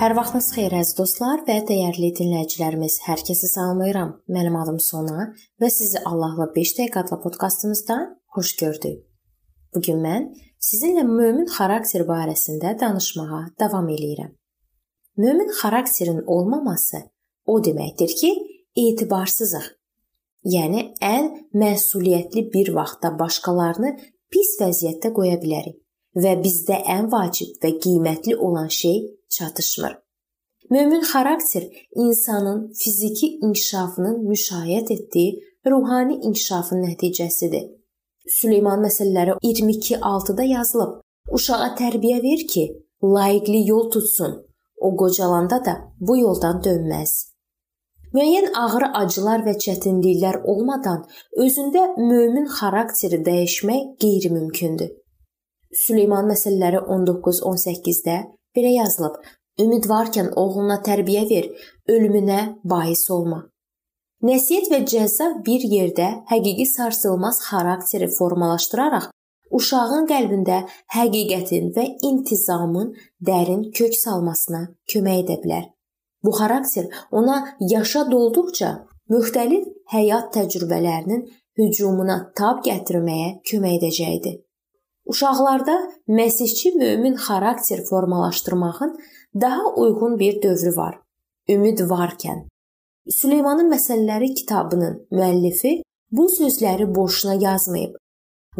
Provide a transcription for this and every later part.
Hər vaxtınız xeyir əziz dostlar və dəyərli dinləyicilərimiz. Hər kəsi salamlayıram. Mənim adım Sona və sizi Allahla 5 dəqiqə adlı podkastımızda xoş gördük. Bu gün mən sizinlə mömin xarakter barəsində danışmağa davam eləyirəm. Mömin xarakterin olmaması o deməkdir ki, etibarsızıq. Yəni ən məsuliyyətli bir vaxtda başqalarını pis vəziyyətdə qoya bilərik və bizdə ən vacib və qiymətli olan şey çatışmır. Mömin xarakter insanın fiziki inkişafının müşayiət etdiyi ruhani inkişafın nəticəsidir. Süleyman məsəlləri 22:6-da yazılıb. Uşağa tərbiyə ver ki, layiqli yol tutsun. O qocalanda da bu yoldan dönməz. Müəyyən ağrı, acılar və çətinliklər olmadan özündə mömin xarakteri dəyişmək qeyri-mümkündür. Süleyman məsəlləri 19-18-də Belə yazılıb: Ümid varkən oğluna tərbiyə ver, ölümünə bais olma. Nəsihət və cəza bir yerdə həqiqi sarsılmaz xarakteri formalaşdıraraq uşağın qəlbində həqiqətin və intizamın dərin kök salmasına kömək edə bilər. Bu xarakter ona yaşa dolduqca müxtəlif həyat təcrübələrinin hücumuna tab gətirməyə kömək edəcəkdir. Uşaqlarda məsihçi mömin xarakter formalaşdırmağın daha uyğun bir dövrü var. Ümid varkən. Süleymanın məsələləri kitabının müəllifi bu sözləri boşuna yazmayıb.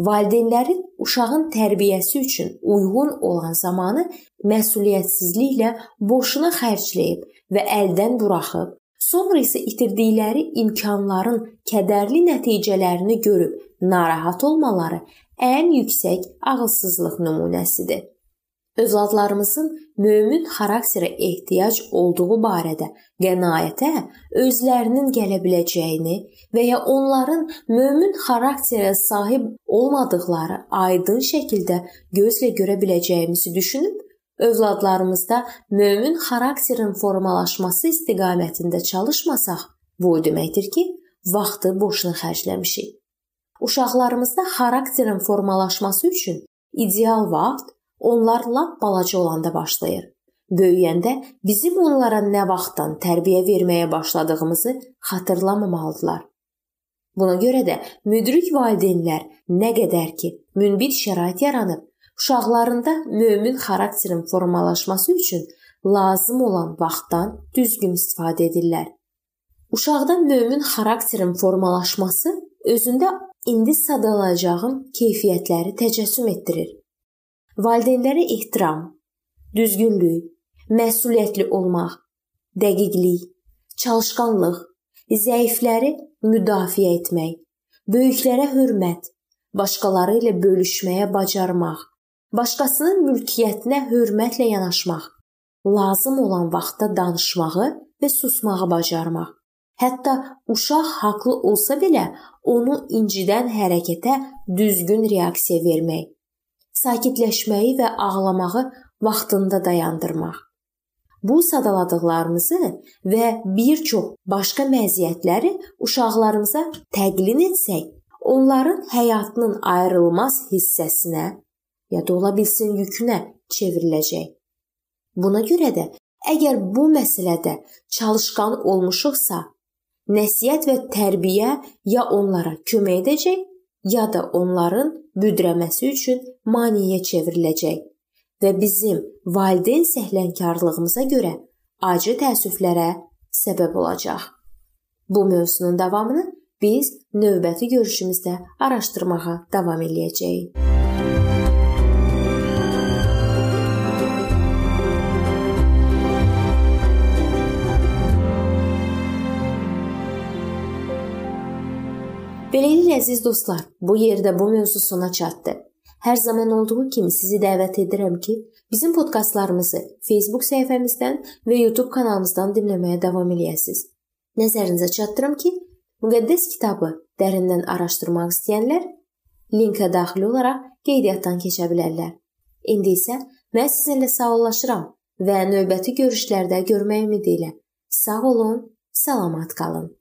Valideynlərin uşağın tərbiyəsi üçün uyğun olan zamanı məsuliyyətsizliklə boşuna xərcləyib və əldən buraxıb, sonra isə itirdikləri imkanların kədərli nəticələrini görüb narahat olmaları ən yüksək ağılsızlıq nümunəsidir. Övladlarımızın mömin xarakterə ehtiyac olduğu barədə qənaətə özlərinin gələ biləcəyini və ya onların mömin xarakterə sahib olmadıqları aydın şəkildə gözlə görə biləcəyimizi düşünüb övladlarımızda mömin xarakterin formalaşması istiqamətində çalışmasaq, bu o deməkdir ki, vaxtı boşuna xərcləmişik. Uşaqlarımızda xarakterin formalaşması üçün ideal vaxt onlar lap balaca olanda başlayır. Böyüyəndə bizim onlara nə vaxtdan tərbiyə verməyə başladığımızı xatırlamamalıdılar. Buna görə də müdrik valideynlər nə qədər ki, münbit şərait yaranıb, uşaqlarında mömin xarakterin formalaşması üçün lazım olan vaxtdan düzgün istifadə edirlər. Uşaqda mömin xarakterin formalaşması özündə indi sadalayacağım keyfiyyətləri təcəssüm etdirir. Valideynlərə ehtiram, düzgünlük, məsuliyyətli olmaq, dəqiqlik, çalışqanlıq, zəifləri müdafiə etmək, böyüklərə hörmət, başqaları ilə bölüşməyə bacarmaq, başqasının mülkiyyətinə hörmətlə yanaşmaq, lazım olan vaxtda danışmağı və susmağı bacarmaq. Hətta uşaq haqlı olsa belə onu incidən hərəkətə düzgün reaksiya vermək, sakitləşməyi və ağlamağı vaxtında dayandırmaq. Bu sadaladıqlarımızı və bir çox başqa məziyyətləri uşaqlarımıza təqlin etsək, onların həyatının ayrılmaz hissəsinə ya da ola bilsin yükünə çevriləcək. Buna görə də əgər bu məsələdə çalışqan olmuşuqsa, nəsihət və tərbiyə ya onlara kömək edəcək, ya da onların büdrəməsi üçün maneəyə çevriləcək və bizim valideyn səhlənkarlığımıza görə acı təəssüflərə səbəb olacaq. Bu mövzunun davamını biz növbəti görüşümüzdə araşdırmağa davam eləyəcəyik. Əziz dostlar, bu yerdə bu mövzu sona çatdı. Hər zaman olduğu kimi sizi dəvət edirəm ki, bizim podkastlarımızı Facebook səhifəmizdən və YouTube kanalımızdan dinləməyə davam eləyəsiniz. Nəzərinizə çatdırım ki, müqəddəs kitabı dərindən araşdırmaq istəyənlər linkə daxil olaraq qeydiyyatdan keçə bilərlər. İndi isə mən sizinlə sağollaşıram və növbəti görüşlərdə görmək ümidi ilə sağ olun, salamat qalın.